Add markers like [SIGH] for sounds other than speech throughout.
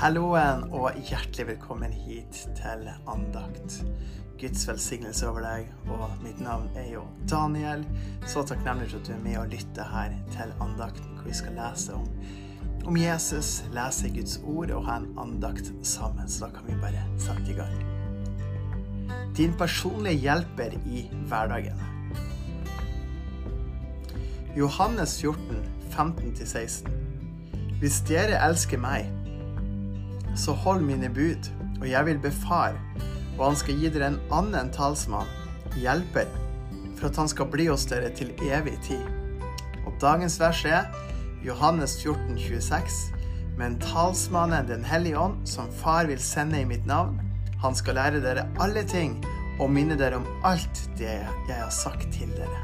Halloen og hjertelig velkommen hit til andakt. Guds velsignelse over deg, og mitt navn er jo Daniel. Så takknemlig for at du er med og lytter her til andakten, hvor vi skal lese om, om Jesus, lese Guds ord og ha en andakt sammen. Så da kan vi bare sette i gang. Din personlige hjelper i hverdagen. Johannes 14, 15-16. Hvis dere elsker meg, så hold mine bud, og jeg vil befare, og han skal gi dere en annen talsmann, hjelper, for at han skal bli hos dere til evig tid. Og dagens vers er Johannes 14, 26. Men talsmannen Den hellige ånd, som Far vil sende i mitt navn, han skal lære dere alle ting og minne dere om alt det jeg har sagt til dere.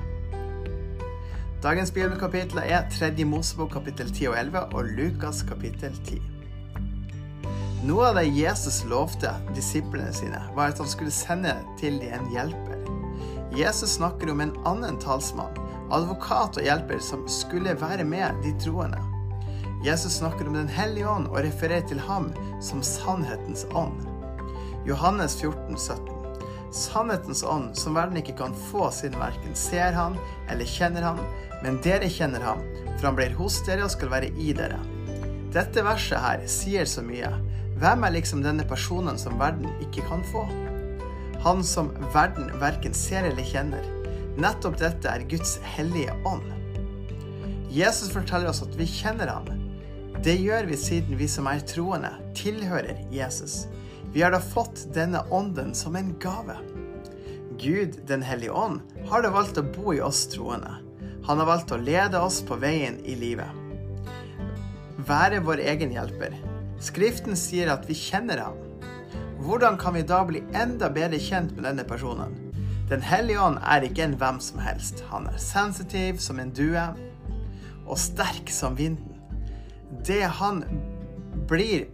Dagens bibelkapitler er 3. Mosebok kapittel 10 og 11 og Lukas kapittel 10. Noe av det Jesus lovte disiplene sine, var at han skulle sende til dem en hjelper. Jesus snakker om en annen talsmann, advokat og hjelper, som skulle være med de troende. Jesus snakker om Den hellige ånd og refererer til ham som sannhetens ånd. Johannes 14, 17. Sannhetens ånd, som verden ikke kan få siden verken ser han eller kjenner han, men dere kjenner ham, for han blir hos dere og skal være i dere. Dette verset her sier så mye. Hvem er liksom denne personen som verden ikke kan få? Han som verden verken ser eller kjenner. Nettopp dette er Guds hellige ånd. Jesus forteller oss at vi kjenner ham. Det gjør vi siden vi som er troende, tilhører Jesus. Vi har da fått denne ånden som en gave. Gud, Den hellige ånd, har da valgt å bo i oss troende. Han har valgt å lede oss på veien i livet. Være vår egen hjelper. Skriften sier at vi kjenner ham. Hvordan kan vi da bli enda bedre kjent med denne personen? Den hellige ånd er ikke en hvem som helst. Han er sensitiv som en due og sterk som vinden. Det han blir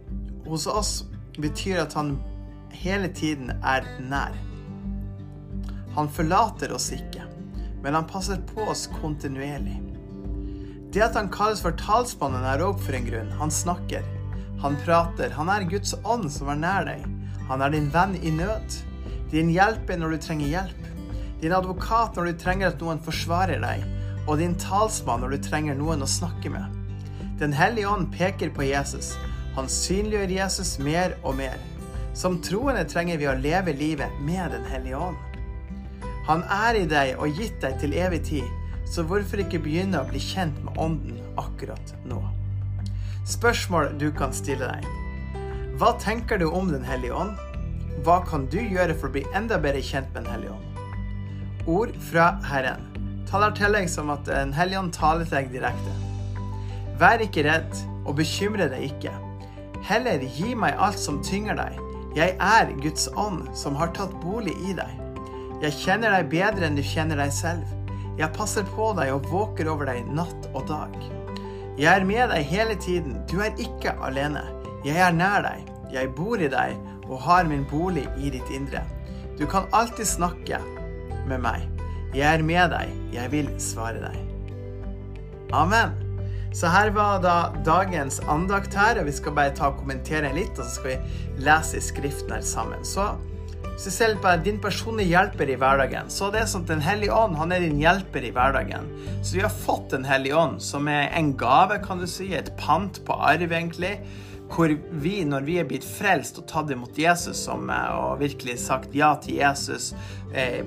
hos oss, betyr at han hele tiden er nær. Han forlater oss ikke, men han passer på oss kontinuerlig. Det at han kalles for talsmannen, er òg for en grunn. Han snakker. Han prater. Han er Guds ånd som er nær deg. Han er din venn i nød. Din hjelper når du trenger hjelp. Din advokat når du trenger at noen forsvarer deg. Og din talsmann når du trenger noen å snakke med. Den hellige ånd peker på Jesus. Han synliggjør Jesus mer og mer. Som troende trenger vi å leve livet med Den hellige ånd. Han er i deg og gitt deg til evig tid, så hvorfor ikke begynne å bli kjent med Ånden akkurat nå? Spørsmål du kan stille deg. Hva tenker du om Den hellige ånd? Hva kan du gjøre for å bli enda bedre kjent med Den hellige ånd? Ord fra Herren taler til deg som at Den hellige ånd taler til deg direkte. Vær ikke redd, og bekymre deg ikke. Heller gi meg alt som tynger deg. Jeg er Guds ånd, som har tatt bolig i deg. Jeg kjenner deg bedre enn du kjenner deg selv. Jeg passer på deg og våker over deg natt og dag. Jeg er med deg hele tiden. Du er ikke alene. Jeg er nær deg. Jeg bor i deg og har min bolig i ditt indre. Du kan alltid snakke med meg. Jeg er med deg. Jeg vil svare deg. Amen. Så her var da dagens andakt her, og vi skal bare ta og kommentere litt, og så skal vi lese i Skriften her sammen. Så du ser på din personlige hjelper i hverdagen, så er det sånn at Den hellige ånd han er din hjelper i hverdagen. Så vi har fått Den hellige ånd, som er en gave, kan du si, et pant på arv, egentlig. Hvor vi, når vi er blitt frelst og tatt imot Jesus som, og virkelig sagt ja til Jesus, eh,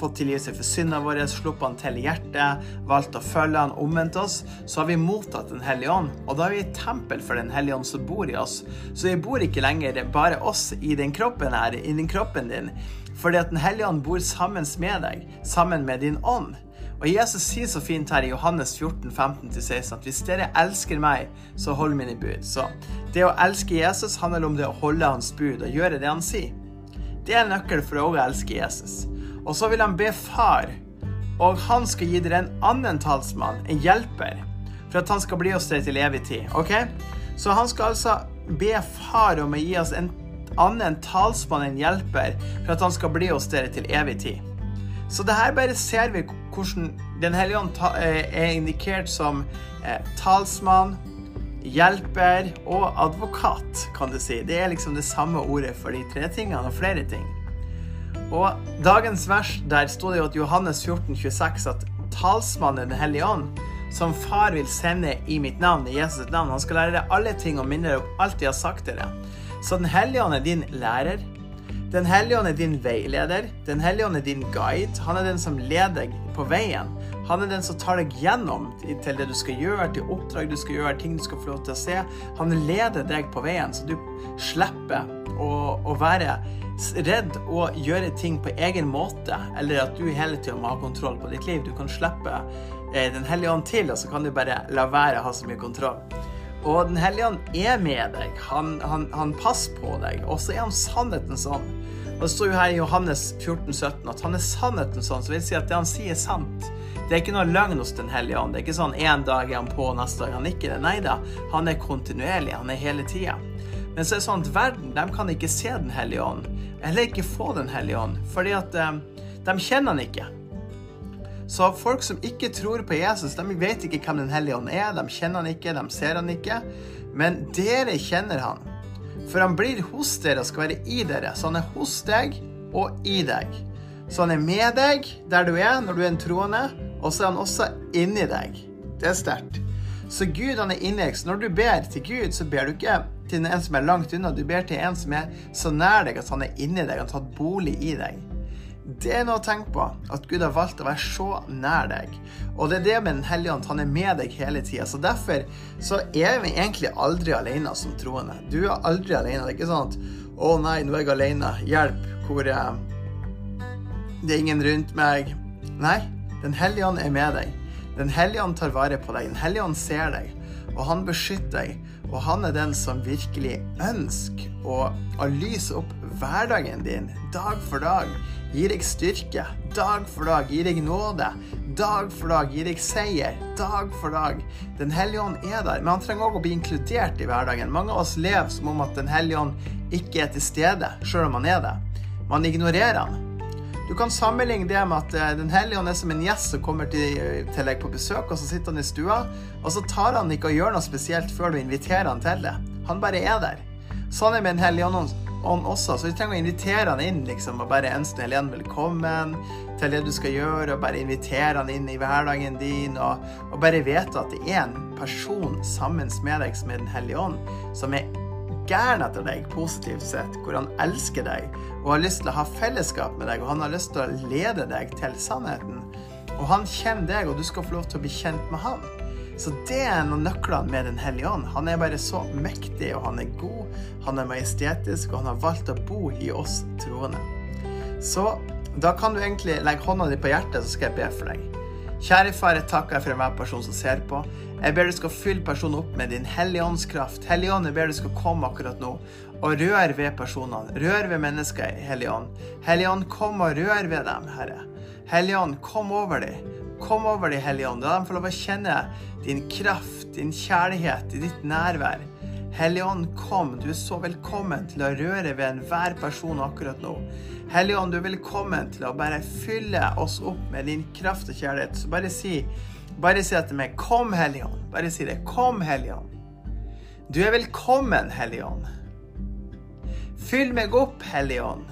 fått tilgivelse for syndene våre, sluppet han til hjertet, valgt å følge han, omvendt oss, så har vi mottatt Den hellige ånd. Og da er vi et tempel for Den hellige ånd som bor i oss. Så vi bor ikke lenger bare oss i den kroppen her, i den kroppen din, fordi at Den hellige ånd bor sammen med deg, sammen med din ånd. Og Jesus sier så fint her i Johannes 14, 15-16 at hvis dere elsker meg, så hold mine bud. Så det å elske Jesus handler om det å holde hans bud og gjøre det han sier. Det er en nøkkel for å elske Jesus. Og så vil han be far, og han skal gi dere en annen talsmann, en hjelper, for at han skal bli hos dere til evig tid. Ok? Så han skal altså be far om å gi oss en annen talsmann, en hjelper, for at han skal bli hos dere til evig tid. Så det her bare ser vi hvordan Den hellige ånd eh, er indikert som eh, talsmann, hjelper og advokat, kan du si. Det er liksom det samme ordet for de tre tingene og flere ting. Og dagens vers, der sto det jo at Johannes 14, 26 at talsmannen Den hellige ånd, som far vil sende i mitt navn, i Jesus' navn, han skal lære deg alle ting og minne deg om alt de har sagt dere. Så Den hellige ånd er din lærer. Den hellige ånd er din veileder. Den hellige ånd er din guide. Han er den som leder deg på veien. Han er den som tar deg gjennom til det du skal gjøre, til oppdrag du skal gjøre, ting du skal få lov til å se. Han leder deg på veien, så du slipper å, å være redd og gjøre ting på egen måte, eller at du hele tida må ha kontroll på ditt liv. Du kan slippe eh, Den hellige ånd til, og så kan du bare la være å ha så mye kontroll. Og Den hellige ånd er med deg. Han, han, han passer på deg. Og så er han sannhetens ånd. Og Det står jo her i Johannes 14, 17 at han er sannhetens ånd, som vil si at det han sier, er sant. Det er ikke noe løgn hos Den hellige ånd. Det er ikke sånn én dag er han på, neste dag er han ikke det. Nei da, han er kontinuerlig. Han er hele tida. Men så er det sånn at verden de kan ikke se Den hellige ånd, eller ikke få Den hellige ånd, fordi at eh, de kjenner han ikke. Så folk som ikke tror på Jesus, de vet ikke hvem Den hellige ånd er. De kjenner han ikke, de ser han ikke. Men dere kjenner han. For han blir hos dere og skal være i dere. Så han er hos deg og i deg. Så han er med deg der du er når du er en troende, og så er han også inni deg. Det er sterkt. Så Gud han er inni deg. Så når du ber til Gud, så ber du ikke til en som er langt unna. Du ber til en som er så nær deg at han er inni deg, han har tatt bolig i deg. Det er noe å tenke på, at Gud har valgt å være så nær deg. Og det er det med Den hellige ånd, han er med deg hele tida. Så derfor så er vi egentlig aldri alene som troende. Du er aldri alene. Det er ikke sånn at 'Å nei, nå er jeg alene. Hjelp. Hvor er Det er ingen rundt meg.' Nei, Den hellige ånd er med deg. Den hellige ånd tar vare på deg. Den hellige ånd ser deg, og han beskytter deg. Og han er den som virkelig ønsker å, å lyse opp hverdagen din dag for dag. Gir deg styrke dag for dag. Gir deg nåde dag for dag. Gir deg seier dag for dag. Den hellige ånd er der, men han trenger òg å bli inkludert i hverdagen. Mange av oss lever som om at Den hellige ånd ikke er til stede, sjøl om han er det. Man ignorerer han. Du kan sammenligne det med at eh, Den hellige ånd er som en gjest som kommer til, til, deg på besøk, og så sitter han i stua, og så tar han ikke og gjør noe spesielt før du inviterer han til det. Han bare er der. Sånn er med Den hellige ånd også, så du trenger å invitere han inn liksom, og bare ønske Den hellige ånd velkommen til det du skal gjøre, og bare invitere han inn i hverdagen din, og, og bare vite at det er en person sammen med deg som er Den hellige ånd, som er gæren etter deg, positivt sett, hvor han elsker deg og har lyst til å ha fellesskap med deg, og han har lyst til å lede deg til sannheten. Og han kjenner deg, og du skal få lov til å bli kjent med han. Så det er en av nøklene med Den hellige ånd. Han er bare så mektig, og han er god, han er majestetisk, og han har valgt å bo i oss troende. Så da kan du egentlig legge hånda di på hjertet, så skal jeg be for deg. Kjære far, jeg takker for enhver person som ser på. Jeg ber du skal fylle personen opp med din hellige åndskraft. Hellige ånd, jeg ber du skal komme akkurat nå og røre ved personene. Rør ved mennesker, Hellige ånd. Hellige ånd, kom og rør ved dem, Herre. Hellige ånd, kom over dem. Kom over dem, Hellige ånd. La dem få lov å kjenne din kraft, din kjærlighet, ditt nærvær. Hellige ånd, kom. Du er så velkommen til å røre ved enhver person akkurat nå. Helligånd, du er velkommen til å bare fylle oss opp med din kraft og kjærlighet. Så bare si bare si etter meg 'Kom, Helligånd'. Bare si det. 'Kom, Helligånd'. Du er velkommen, Helligånd. Fyll meg opp, Helligånd.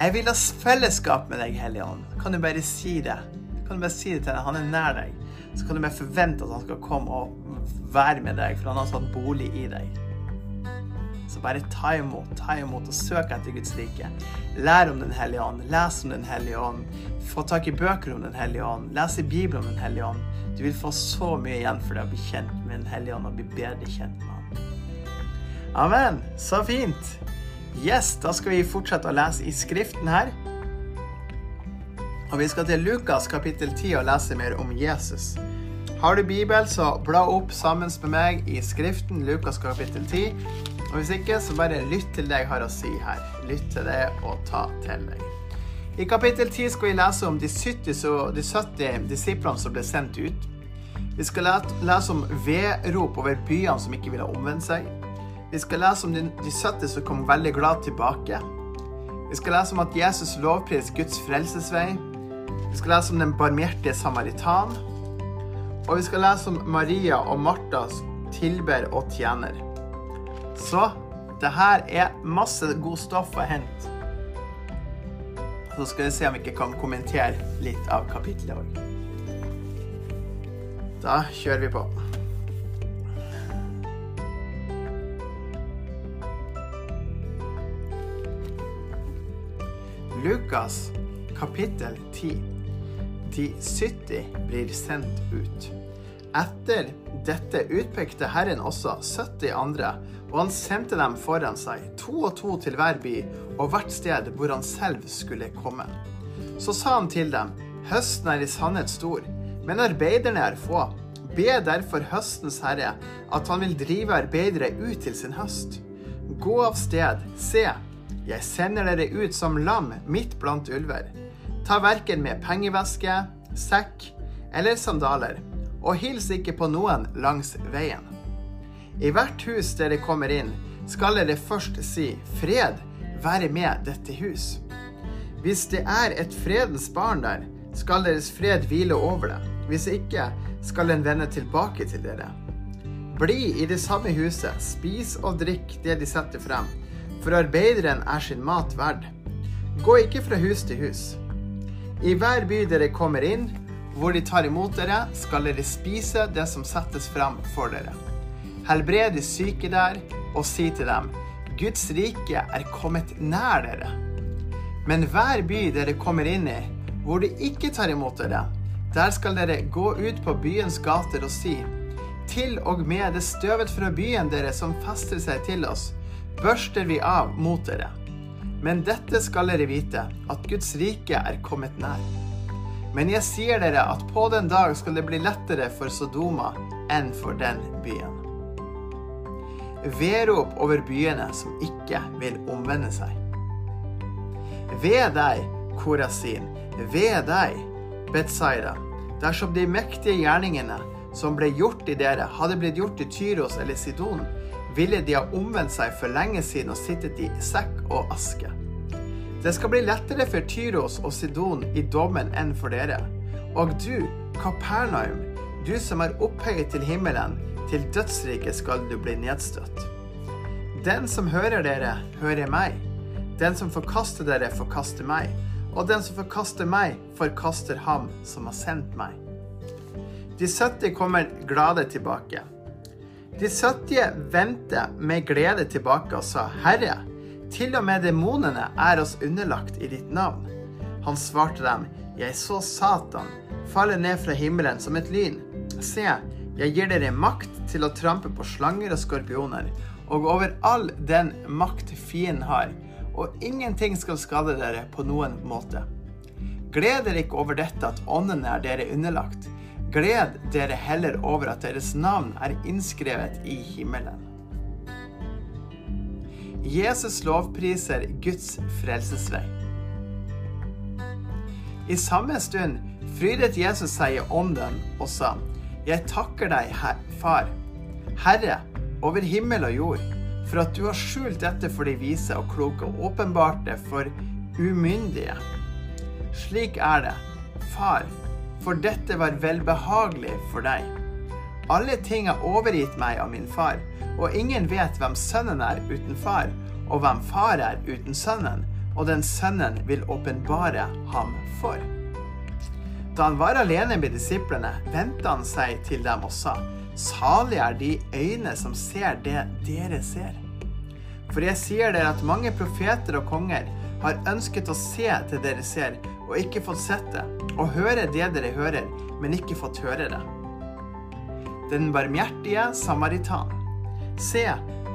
Jeg vil ha fellesskap med deg, Helligånd. Kan du bare si det? Kan du bare si det til deg? Han er nær deg. Så kan du bare forvente at han skal komme og være med deg, for han har satt bolig i deg. Så bare ta imot, ta imot og søk etter Guds rike. Lær om Den hellige ånd, les om Den hellige ånd. Få tak i bøker om Den hellige ånd, les i Bibelen om Den hellige ånd. Du vil få så mye igjen for deg å bli kjent med Den hellige ånd og bli bedre kjent med ham. Amen. Så fint. Yes, da skal vi fortsette å lese i Skriften her. Og vi skal til Lukas kapittel 10 og lese mer om Jesus. Har du Bibel, så bla opp sammen med meg i Skriften, Lukas kapittel 10. Og hvis ikke, så bare lytt til det jeg har å si her. Lytt til det og ta til deg. I kapittel 10 skal vi lese om de 70, de 70 disiplene som ble sendt ut. Vi skal lese om vedrop over byene som ikke ville omvende seg. Vi skal lese om de 70 som kom veldig glad tilbake. Vi skal lese om at Jesus lovpris Guds frelsesvei. Vi skal lese om den barmhjertige samaritan. Og vi skal lese om Maria og Martas tilber og tjener. Så det her er masse god stoff å hente. Så skal vi se om vi ikke kan kommentere litt av kapittelet òg. Da kjører vi på. Lukas kapittel 10. De 70 blir sendt ut. Etter dette utpekte Herren også 70 andre, og han sendte dem foran seg, to og to til hver by og hvert sted hvor han selv skulle komme. Så sa han til dem, høsten er i sannhet stor, men arbeiderne er få. Be derfor høstens herre at han vil drive arbeidere ut til sin høst. Gå av sted, se, jeg sender dere ut som lam midt blant ulver. Ta verken med pengeveske, sekk eller sandaler, og hils ikke på noen langs veien. I hvert hus dere kommer inn, skal dere først si fred være med dette hus. Hvis det er et fredens barn der, skal deres fred hvile over det. Hvis ikke, skal den vende tilbake til dere. Bli i det samme huset, spis og drikk det de setter frem for arbeideren er sin mat verd. Gå ikke fra hus til hus. I hver by dere kommer inn, hvor de tar imot dere, skal dere spise det som settes fram for dere. Helbred de syke der, og si til dem, Guds rike er kommet nær dere. Men hver by dere kommer inn i, hvor de ikke tar imot dere, der skal dere gå ut på byens gater og si, til og med det støvet fra byen dere som fester seg til oss, børster vi av mot dere. Men dette skal dere vite, at Guds rike er kommet nær. Men jeg sier dere at på den dag skal det bli lettere for Sodoma enn for den byen. Vedrop over byene som ikke vil omvende seg. Ved deg, Korasin, ved deg, Betzaida, dersom de mektige gjerningene som ble gjort i dere, hadde blitt gjort i Tyros eller Sidon, ville de ha omvendt seg for lenge siden og sittet i sekk og aske. Det skal bli lettere for Tyros og Sidon i dommen enn for dere. Og du, Kapernaum, du som er opphøyet til himmelen, til dødsriket skal du bli nedstøtt. Den som hører dere, hører meg. Den som forkaster dere, forkaster meg. Og den som forkaster meg, forkaster ham som har sendt meg. De 70 kommer glade tilbake. De 70 vendte med glede tilbake og sa, Herre, til og med demonene er oss underlagt i ditt navn. Han svarte dem, Jeg så Satan falle ned fra himmelen som et lyn. Se, jeg gir dere makt til å trampe på slanger og skorpioner, og over all den makt fienden har, og ingenting skal skade dere på noen måte. Gled dere ikke over dette at åndene er dere underlagt, Gled dere heller over at deres navn er innskrevet i himmelen. Jesus lovpriser Guds frelsesvei. I samme stund frydet Jesus seg i ånden og sa, Jeg takker deg, Far, Herre, over himmel og jord, for at du har skjult dette for de vise og kloke og åpenbart det for umyndige. Slik er det, Far, for dette var velbehagelig for deg. Alle ting er overgitt meg av min far, og ingen vet hvem sønnen er uten far, og hvem far er uten sønnen, og den sønnen vil åpenbare ham for. Da han var alene med disiplene, vendte han seg til dem og sa, Salige er de øyne som ser det dere ser. For jeg sier dere at mange profeter og konger har ønsket å se det dere ser, og ikke fått sett det, og høre det dere hører, men ikke fått høre det. Den barmhjertige samaritan. Se,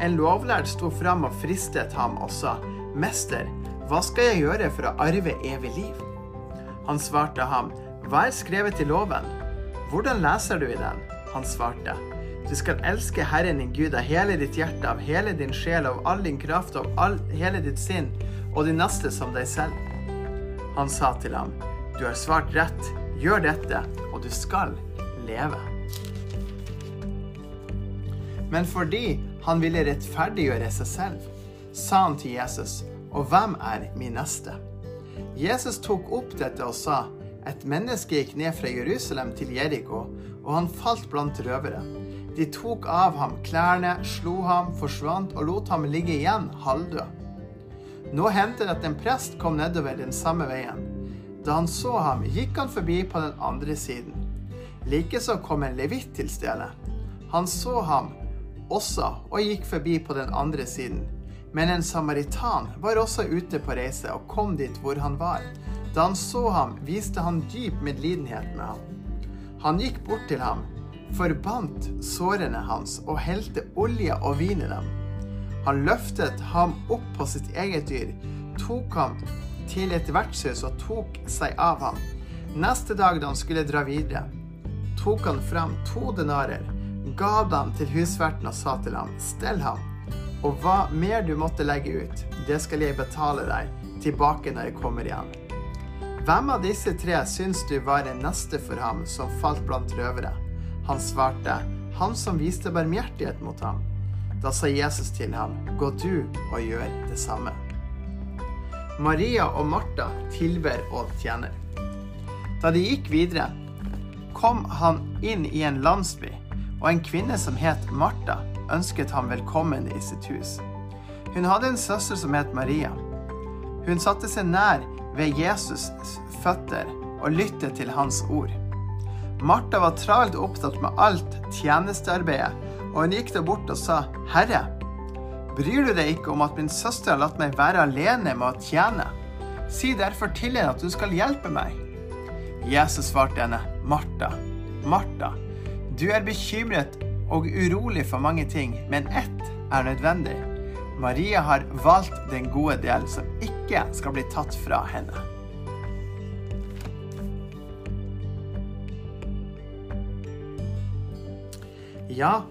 en lovlærd sto fram og fristet ham og sa, Mester, hva skal jeg gjøre for å arve evig liv? Han svarte ham, Hva er skrevet i loven? Hvordan leser du i den? Han svarte, Du skal elske Herren din Gud av hele ditt hjerte, av hele din sjel, av all din kraft, av all, hele ditt sinn, og din neste som deg selv. Han sa til ham, Du har svart rett, gjør dette, og du skal leve. Men fordi han ville rettferdiggjøre seg selv, sa han til Jesus, Og hvem er min neste? Jesus tok opp dette og sa, Et menneske gikk ned fra Jerusalem til Jeriko, og han falt blant røvere. De tok av ham klærne, slo ham, forsvant og lot ham ligge igjen halvdød. Nå hendte det at en prest kom nedover den samme veien. Da han så ham, gikk han forbi på den andre siden. Likeså kom en levitt til stedet. Han så ham også og gikk forbi på den andre siden. Men en samaritan var også ute på reise og kom dit hvor han var. Da han så ham, viste han dyp medlidenhet med ham. Han gikk bort til ham, forbandt sårene hans og helte olje og vin i dem. Han løftet ham opp på sitt eget dyr, tok ham til et vertshus og tok seg av ham. Neste dag da han skulle dra videre, tok han fram to denarer, ga dem til husverten og sa til ham, stell ham, og hva mer du måtte legge ut, det skal jeg betale deg tilbake når jeg kommer igjen. Hvem av disse tre syns du var en neste for ham som falt blant røvere? Han svarte, han som viste barmhjertighet mot ham. Da sa Jesus til ham, gå du og gjør det samme. Maria og Martha tilber og tjener. Da de gikk videre, kom han inn i en landsby, og en kvinne som het Martha, ønsket ham velkommen i sitt hus. Hun hadde en søster som het Maria. Hun satte seg nær ved Jesus' føtter og lyttet til hans ord. Martha var travelt opptatt med alt tjenestearbeidet, og hun gikk der bort og sa, Herre, bryr du deg ikke om at min søster har latt meg være alene med å tjene? Si derfor til henne at du skal hjelpe meg. Jesus svarte henne, Martha, Martha, du er bekymret og urolig for mange ting, men ett er nødvendig. Maria har valgt den gode del som ikke skal bli tatt fra henne. Ja,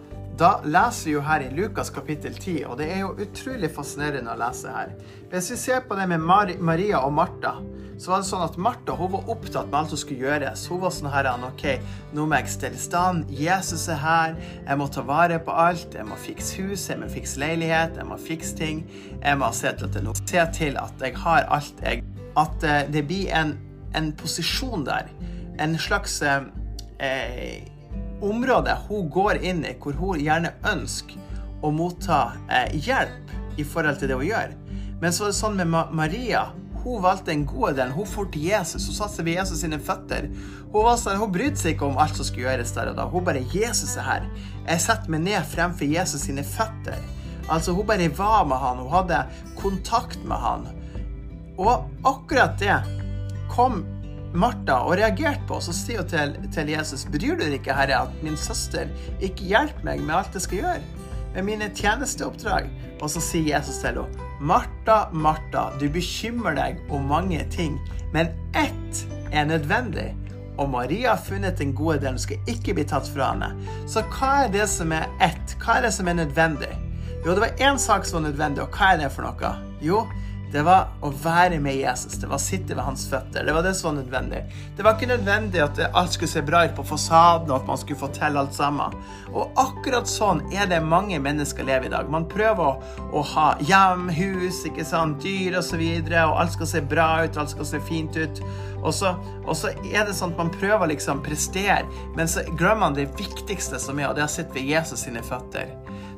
da leser vi jo her i Lukas kapittel 10, og det er jo utrolig fascinerende å lese her. Hvis vi ser på det med Maria og Martha, så var det sånn at Martha hun var opptatt med alt som skulle gjøres. Hun var sånn her OK, nå må jeg stelle stand. Jesus er her. Jeg må ta vare på alt. Jeg må fikse hus, jeg må fikse leilighet, jeg må fikse ting. Jeg må se til at, det, se til at jeg har alt jeg At eh, det blir en, en posisjon der. En slags eh, eh område hun går inn i, hvor hun gjerne ønsker å motta eh, hjelp i forhold til det hun gjør. Men så er det sånn med Ma Maria. Hun valgte den gode delen. Hun for til Jesus. Hun satte seg ved Jesus sine føtter. Hun, var sånn, hun brydde seg ikke om alt som skulle gjøres der og da. Hun bare 'Jesus er her'. Jeg setter meg ned fremfor Jesus sine føtter. Altså, hun bare var med han. Hun hadde kontakt med han. Og akkurat det kom Martha og reagerte på, så sier hun til, til, Jesus, bryr du deg ikke, Herre, at min søster ikke hjelper meg med alt jeg skal gjøre, med mine tjenesteoppdrag? Og så sier Jesus til henne, Martha, Martha, du bekymrer deg om mange ting, men ett er nødvendig. Og Maria har funnet den gode delen, skal ikke bli tatt fra henne. Så hva er det som er ett? Hva er det som er nødvendig? Jo, det var én sak som var nødvendig, og hva er det for noe? Jo, det var å være med Jesus. Det var å sitte ved hans føtter. Det var det som var nødvendig. Det var ikke nødvendig at alt skulle se bra ut på fasaden, og at man skulle fortelle alt sammen. Og akkurat sånn er det mange mennesker lever i dag. Man prøver å, å ha hjem, hus, ikke sant, dyr osv., og, så videre, og alt skal se bra ut, alt skal se fint ut. Og så, og så er det sånn at man prøver liksom prestere, men så glemmer man det viktigste som er, og det er å sitte ved Jesus sine føtter.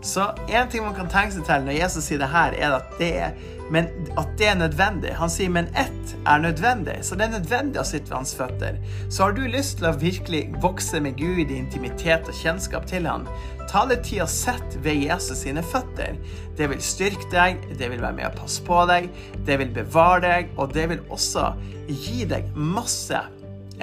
Så en ting man kan tenke seg til når Jesus sier det her, er at det er men at det er nødvendig. Han sier men ett er nødvendig, så det er nødvendig å sitte ved hans føtter. Så har du lyst til å virkelig vokse med Gud i intimitet og kjennskap til han, ta litt tid og sett ved Jesus sine føtter. Det vil styrke deg, det vil være med å passe på deg, det vil bevare deg, og det vil også gi deg masse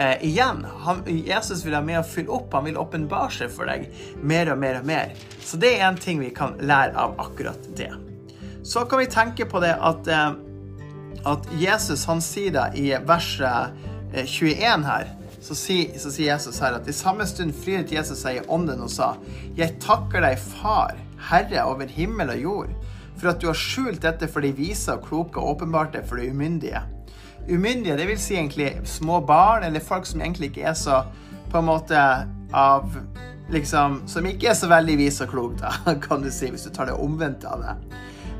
eh, igjen. Han, Jesus vil ha med å fylle opp, han vil åpenbare seg for deg mer og mer og mer. Så det er en ting vi kan lære av akkurat det. Så kan vi tenke på det at, eh, at Jesus han sier det i verset 21 eh, her. Så sier, så sier, Jesus her at i samme stund frydet Jesus seg i ånden og sa, Jeg takker deg, Far, Herre over himmel og jord, for at du har skjult dette for de vise og kloke og åpenbart det for de umyndige. Umyndige, det vil si egentlig små barn, eller folk som egentlig ikke er så på en måte av liksom, Som ikke er så veldig vis og klok, da, [LAUGHS] kan du si, hvis du tar det omvendte av det.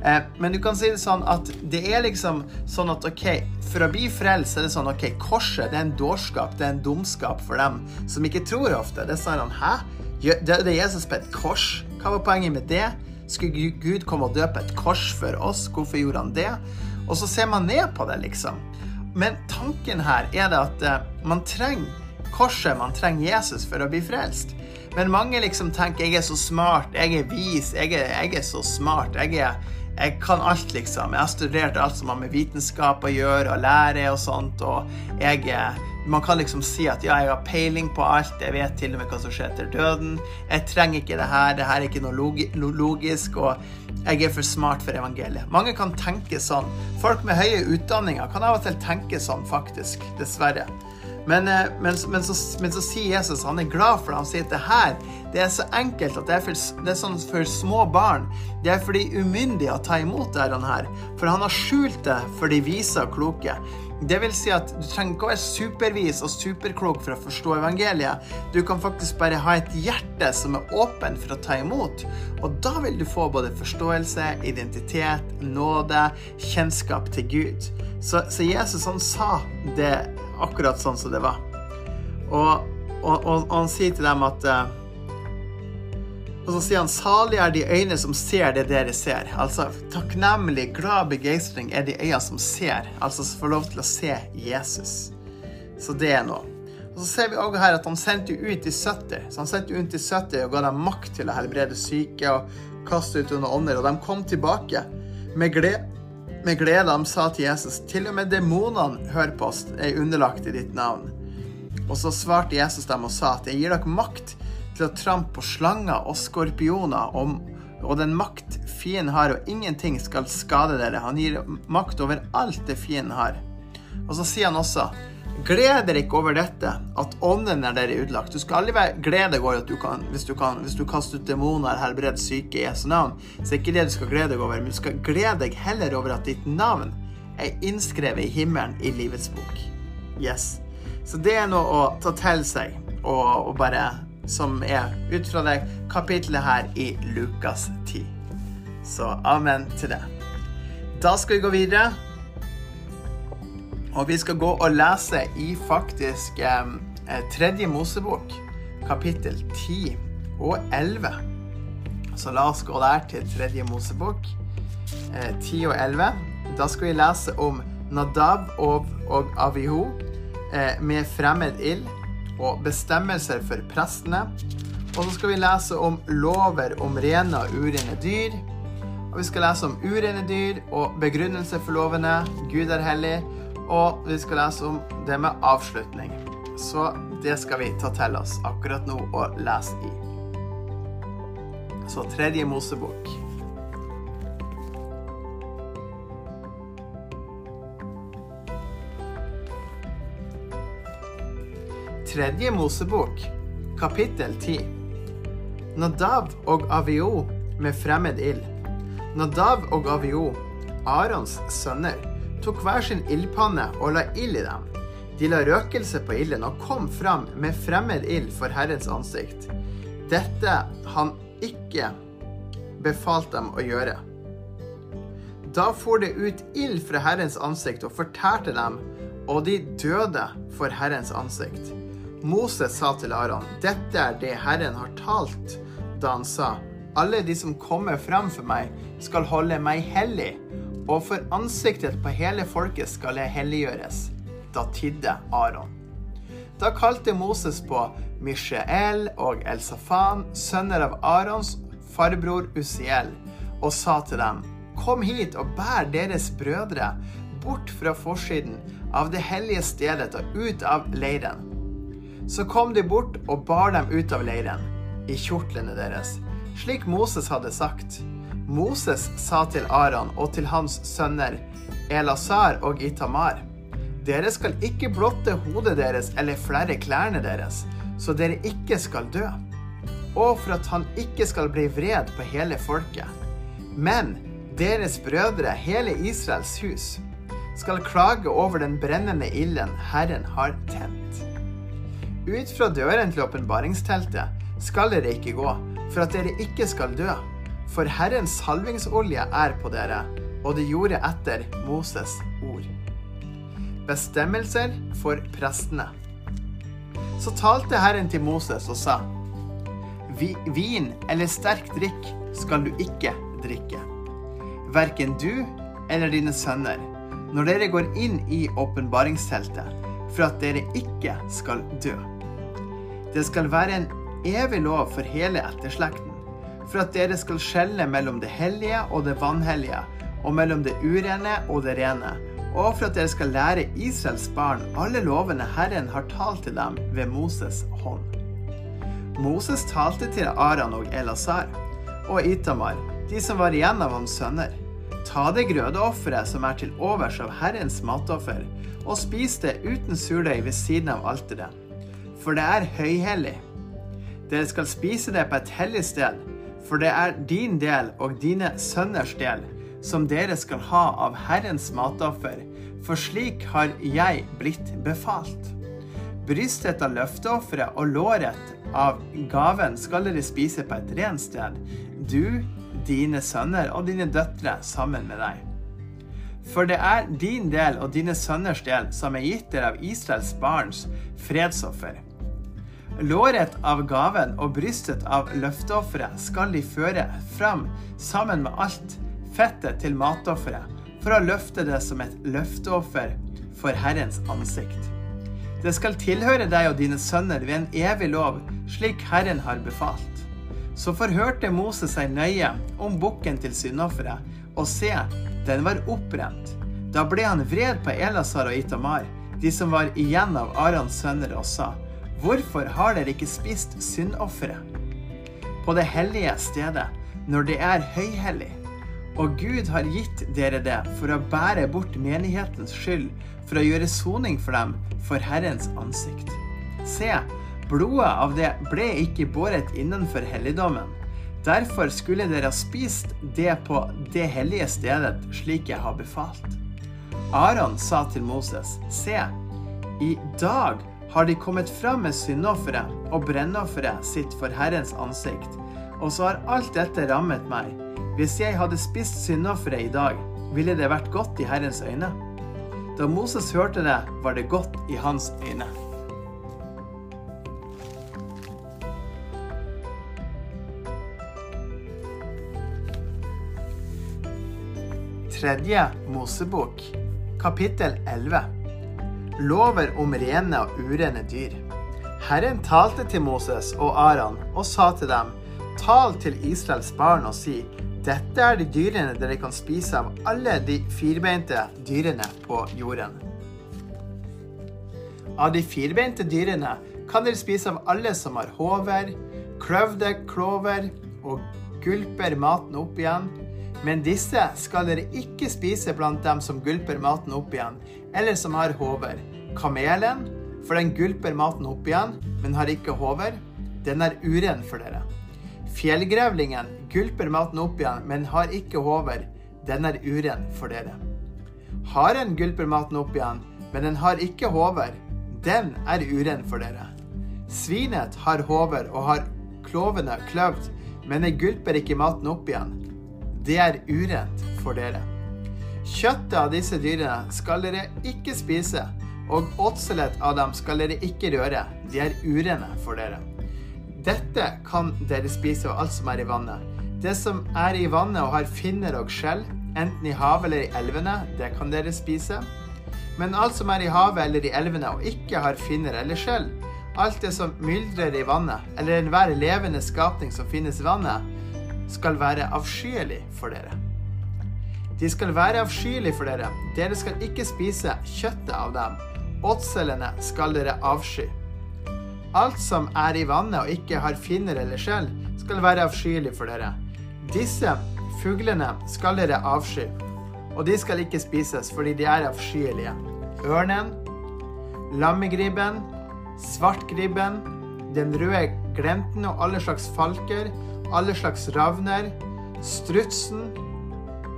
Eh, men du kan si det sånn at det er liksom sånn at OK, for å bli frelst er det sånn OK, korset det er en dårskap, det er en dumskap for dem som ikke tror ofte. Det er sånn Hæ? Døde Jesus på et kors? Hva var poenget med det? Skulle Gud komme og døpe et kors for oss? Hvorfor gjorde han det? Og så ser man ned på det, liksom. Men tanken her er det at uh, man trenger korset, man trenger Jesus for å bli frelst. Men mange liksom tenker jeg er så smart, jeg er vis, jeg er, jeg er så smart. jeg er jeg kan alt, liksom. Jeg har studert alt som har med vitenskap å gjøre, og lære og sånt. Og jeg Man kan liksom si at ja, jeg har peiling på alt, jeg vet til og med hva som skjer etter døden. Jeg trenger ikke det her, det her er ikke noe logisk, og jeg er for smart for evangeliet. Mange kan tenke sånn. Folk med høye utdanninger kan av og til tenke sånn, faktisk. Dessverre. Men, eh, men, men, så, men, så, sier Jesus han er glad for det. Han sier at det her det er så enkelt at det er, for, det er sånn for små barn. Det er for de umyndige å ta imot det her. For han har skjult det for de vise og kloke. Det vil si at du trenger ikke å være supervis og superklok for å forstå evangeliet. Du kan faktisk bare ha et hjerte som er åpen for å ta imot. Og da vil du få både forståelse, identitet, nåde, kjennskap til Gud. Så, så Jesus han sa det akkurat sånn som det var. Og, og, og, han sier til dem at uh, Og så sier han salig er de øyne som ser det dere ser. Altså takknemlig, glad begeistring er de øyne som ser. Altså som får lov til å se Jesus. Så det er noe. Og så ser vi også her at han sendte ut de 70. Så han sendte ut de 70 og ga dem makt til å helbrede syke og kaste ut under ånder. Og de kom tilbake med glede med glede de sa til Jesus, til og med demonene hører på oss, er underlagt i ditt navn. Og så svarte Jesus dem og sa at jeg gir dere makt til å trampe på slanger og skorpioner, og, og den makt fienden har, og ingenting skal skade dere. Han gir makt over alt det fienden har. Og så sier han også Gled dere ikke over dette, at ånden er dere utlagt. Du skal aldri være glede over at du kan, hvis du, kan, hvis du kaster ut demoner helbreder syke i Jesu navn. Så er ikke det du skal glede deg over, men du skal glede deg heller over at ditt navn er innskrevet i himmelen i livets bok. Yes. Så det er noe å ta til seg, og, og bare som er ut fra det kapitlet her i Lukas 10. Så amen til det. Da skal vi gå videre. Og vi skal gå og lese i faktisk eh, tredje Mosebok, kapittel 10 og 11. Så la oss gå der til tredje Mosebok, eh, 10 og 11. Da skal vi lese om Nadab og, og Avihu eh, med fremmed ild og bestemmelser for prestene. Og så skal vi lese om lover om rene og urene dyr. Og vi skal lese om urene dyr og begrunnelse for lovene. Gud er hellig og vi skal lese om det med avslutning. Så det skal vi ta til oss akkurat nå og lese i. Så tredje Mosebok. Tredje Mosebok, kapittel 10. Nadav og Avio med fremmed ild. Nadav og Avio, Arons sønner, tok hver sin ildpanne og la ild i dem. De la røkelse på ilden og kom fram med fremmed ild for Herrens ansikt. Dette han ikke befalt dem å gjøre. Da for det ut ild fra Herrens ansikt og fortærte dem, og de døde for Herrens ansikt. Moses sa til Aron, dette er det Herren har talt, da han sa, alle de som kommer frem for meg, skal holde meg hellig, og for ansiktet på hele folket skal jeg helliggjøres. Da tidde Aron. Da kalte Moses på Mishael og Elsafan, sønner av Arons farbror Usiel, og sa til dem, Kom hit og bær deres brødre bort fra forsiden av det hellige stedet og ut av leiren. Så kom de bort og bar dem ut av leiren, i kjortlene deres, slik Moses hadde sagt. Moses sa til Aron og til hans sønner Elazar og Itamar Dere skal ikke blotte hodet deres eller flere klærne deres, så dere ikke skal dø. Og for at han ikke skal bli vred på hele folket. Men deres brødre, hele Israels hus, skal klage over den brennende ilden Herren har tent. Ut fra døren til åpenbaringsteltet skal dere ikke gå, for at dere ikke skal dø. For Herrens salvingsolje er på dere, og det gjorde etter Moses ord. Bestemmelser for prestene. Så talte Herren til Moses og sa:" vin eller sterk drikk skal du ikke drikke. Verken du eller dine sønner, når dere går inn i åpenbaringsteltet, for at dere ikke skal dø. Det skal være en evig lov for hele etterslekten, for at dere skal skjelle mellom det hellige og det vanhellige, og mellom det urene og det rene, og for at dere skal lære Israels barn alle lovene Herren har talt til dem ved Moses' hånd. Moses talte til Aran og Elazar og Itamar, de som var igjen av hans sønner. Ta det grødeofferet som er til overs av Herrens matoffer, og spis det uten surdeig ved siden av alteret. For det er høyhellig. Dere skal spise det på et hellig sted, for det er din del og dine sønners del, som dere skal ha av Herrens matoffer, for slik har jeg blitt befalt. Brystet av løfteofferet og låret av gaven skal dere spise på et rent sted, du, dine sønner og dine døtre sammen med deg. For det er din del og dine sønners del som er gitt dere av Israels barns fredsoffer. Låret av gaven og brystet av løfteofferet skal de føre fram sammen med alt fettet til matofferet, for å løfte det som et løfteoffer for Herrens ansikt. Det skal tilhøre deg og dine sønner ved en evig lov, slik Herren har befalt. Så forhørte Moses seg nøye om bukken til syndofferet, og se, den var opprent. Da ble han vred på Elasar og Itamar, de som var igjen av Arons sønner, og sa, Hvorfor har dere ikke spist syndofferet? På det hellige stedet, når det er høyhellig. Og Gud har gitt dere det for å bære bort menighetens skyld, for å gjøre soning for dem for Herrens ansikt. Se, blodet av det ble ikke båret innenfor helligdommen. Derfor skulle dere ha spist det på det hellige stedet, slik jeg har befalt. Aron sa til Moses, se, i dag har de kommet fram med syndofferet og brennofferet sitt for Herrens ansikt, og så har alt dette rammet meg. Hvis jeg hadde spist syndofferet i dag, ville det vært godt i Herrens øyne. Da Moses hørte det, var det godt i hans øyne. Tredje Mosebok, kapittel 11. Lover om rene og urene dyr. Herren talte til Moses og Aron og sa til dem, tal til Israels barn og si, dette er de dyrene dere kan spise av alle de firbeinte dyrene på jorden. Av de firbeinte dyrene kan dere spise av alle som har hover, kløvde klover og gulper maten opp igjen. Men disse skal dere ikke spise blant dem som gulper maten opp igjen, eller som har hover. Kamelen, for den gulper maten opp igjen, men har ikke hover, den er uren for dere. Fjellgrevlingen gulper maten opp igjen, men har ikke hover. Den er uren for dere. Haren gulper maten opp igjen, men den har ikke hover. Den er uren for dere. Svinet har hover og har klovene kløvd, men det gulper ikke maten opp igjen. Det er urent for dere. Kjøttet av disse dyrene skal dere ikke spise, og åtselet av dem skal dere ikke røre. De er urene for dere. Dette kan dere spise av alt som er i vannet. Det som er i vannet og har finner og skjell, enten i havet eller i elvene, det kan dere spise. Men alt som er i havet eller i elvene og ikke har finner eller skjell, alt det som myldrer i vannet, eller enhver levende skapning som finnes i vannet, skal være avskyelig for dere. De skal være avskyelige for dere. Dere skal ikke spise kjøttet av dem. Åtselene skal dere avsky. Alt som er i vannet og ikke har finner eller skjell, skal være avskyelig for dere. Disse fuglene skal dere avsky, og de skal ikke spises fordi de er avskyelige. Ørnen, lammegribben, svartgribben, den røde glenten og alle slags falker, alle slags ravner, strutsen,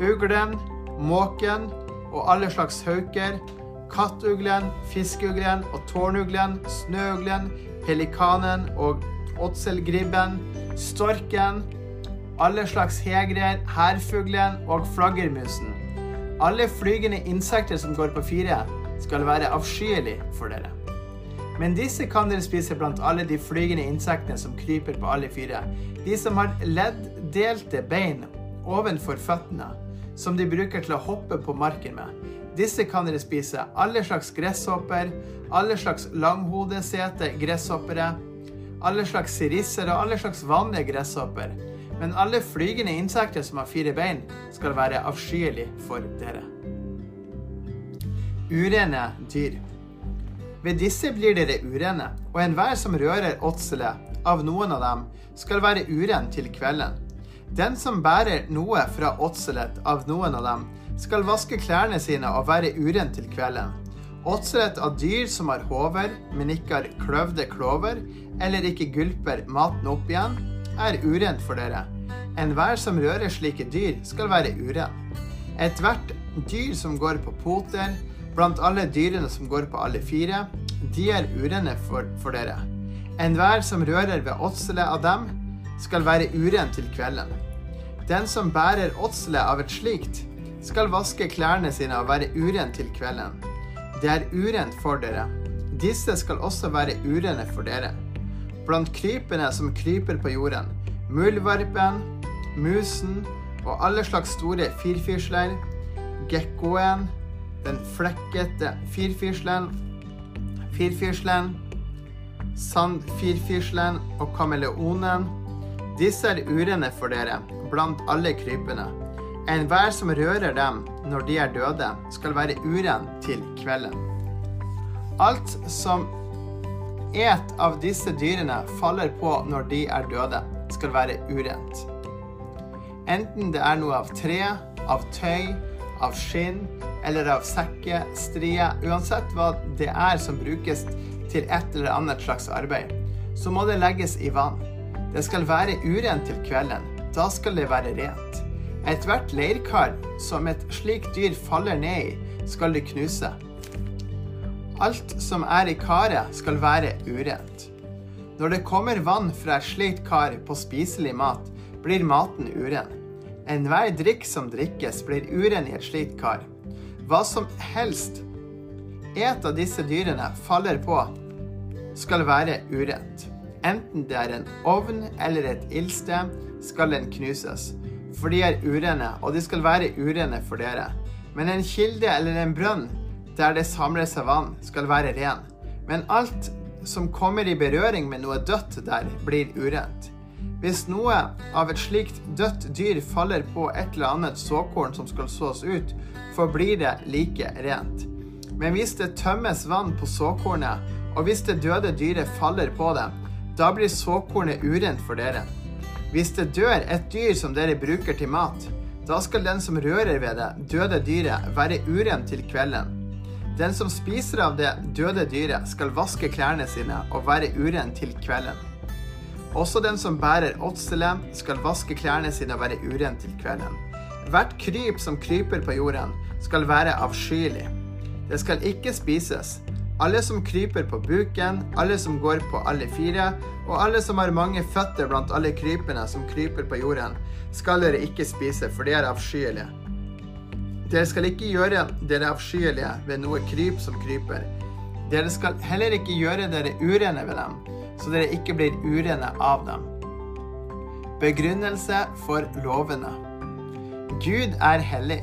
uglen, måken og alle slags hauker, kattuglen, fiskeuglen og tårnuglen, snøuglen, pelikanen og åtselgribben, storken, alle slags hegrer, hærfuglen og flaggermusen. Alle flygende insekter som går på fire, skal være avskyelig for dere. Men disse kan dere spise blant alle de flygende insektene som kryper på alle fire. De som har ledddelte bein ovenfor føttene, som de bruker til å hoppe på marken med. Disse kan dere spise. Alle slags gresshopper, alle slags langhodesete gresshoppere, alle slags sirisser og alle slags vanlige gresshopper. Men alle flygende insekter som har fire bein, skal være avskyelig for dere. Urene dyr. Ved disse blir dere urene, og enhver som rører åtselet av noen av dem, skal være uren til kvelden. Den som bærer noe fra åtselet av noen av dem, skal vaske klærne sine og være uren til kvelden. Åtselet av dyr som har hover, men ikke har kløvde klover, eller ikke gulper maten opp igjen, er urent for dere. Enhver som rører slike dyr, skal være uren. Ethvert dyr som går på poter, Blant alle dyrene som går på alle fire, de er urene for, for dere. Enhver som rører ved åtselet av dem, skal være uren til kvelden. Den som bærer åtselet av et slikt, skal vaske klærne sine og være uren til kvelden. Det er urent for dere. Disse skal også være urene for dere. Blant krypene som kryper på jorden, muldvarpen, musen og alle slags store firfisler, gekkoen, den flekkete firfislen, firfislen, sandfirfislen og kameleonen. Disse er urene for dere blant alle krypene. Enhver som rører dem når de er døde, skal være uren til kvelden. Alt som et av disse dyrene faller på når de er døde, skal være urent. Enten det er noe av tre, av tøy, av skinn eller av sekke, strie, uansett hva det er som brukes til et eller annet slags arbeid, så må det legges i vann. Det skal være urent til kvelden. Da skal det være rent. Ethvert leirkar som et slikt dyr faller ned i, skal det knuse. Alt som er i karet, skal være urent. Når det kommer vann fra et slikt kar på spiselig mat, blir maten uren. Enhver drikk som drikkes, blir uren i et slikt kar. Hva som helst et av disse dyrene faller på, skal være urent. Enten det er en ovn eller et ildsted, skal den knuses. For de er urene, og de skal være urene for dere. Men en kilde eller en brønn der det samler seg vann, skal være ren. Men alt som kommer i berøring med noe dødt der, blir urent. Hvis noe av et slikt dødt dyr faller på et eller annet såkorn som skal sås ut, forblir det like rent. Men hvis det tømmes vann på såkornet, og hvis det døde dyret faller på det, da blir såkornet urent for dere. Hvis det dør et dyr som dere bruker til mat, da skal den som rører ved det døde dyret, være urent til kvelden. Den som spiser av det døde dyret, skal vaske klærne sine og være urent til kvelden. Også den som bærer åtselet, skal vaske klærne sine og være urent til kvelden. Hvert kryp som kryper på jorden, skal være avskyelig. Det skal ikke spises. Alle som kryper på buken, alle som går på alle fire, og alle som har mange føtter blant alle krypene som kryper på jorden, skal dere ikke spise, for de er avskyelige. Dere skal ikke gjøre dere avskyelige ved noe kryp som kryper. Dere skal heller ikke gjøre dere urene ved dem, så dere ikke blir urene av dem. Begrunnelse for lovene. Gud er hellig.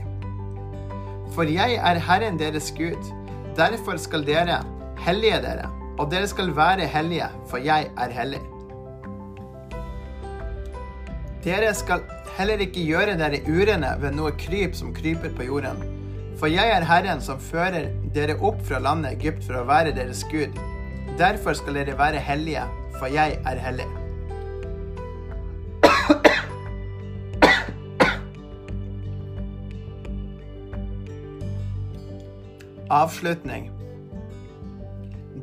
For jeg er Herren deres Gud. Derfor skal dere hellige dere, og dere skal være hellige, for jeg er hellig. Dere skal heller ikke gjøre dere urene ved noe kryp som kryper på jorden. For jeg er Herren som fører dere opp fra landet Egypt for å være deres Gud. Derfor skal dere være hellige, for jeg er hellig. Avslutning.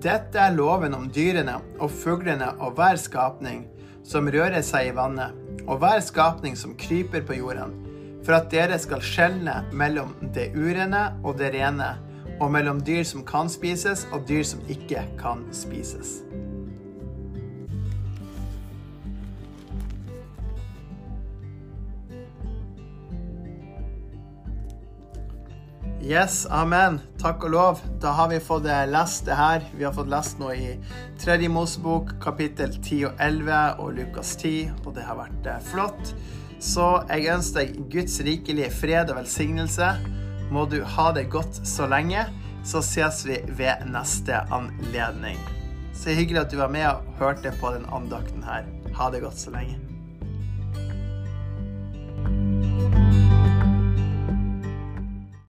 Dette er loven om dyrene og fuglene og hver skapning som rører seg i vannet, og hver skapning som kryper på jorden, for at dere skal skjelne mellom det urene og det rene, og mellom dyr som kan spises og dyr som ikke kan spises. Yes, amen. Takk og lov. Da har vi fått eh, lest det her. Vi har fått lest noe i Tredje Mosebok, kapittel 10 og 11, og Lukas 10, og det har vært eh, flott. Så jeg ønsker deg Guds rikelige fred og velsignelse. Må du ha det godt så lenge. Så ses vi ved neste anledning. Så hyggelig at du var med og hørte på den andakten her. Ha det godt så lenge.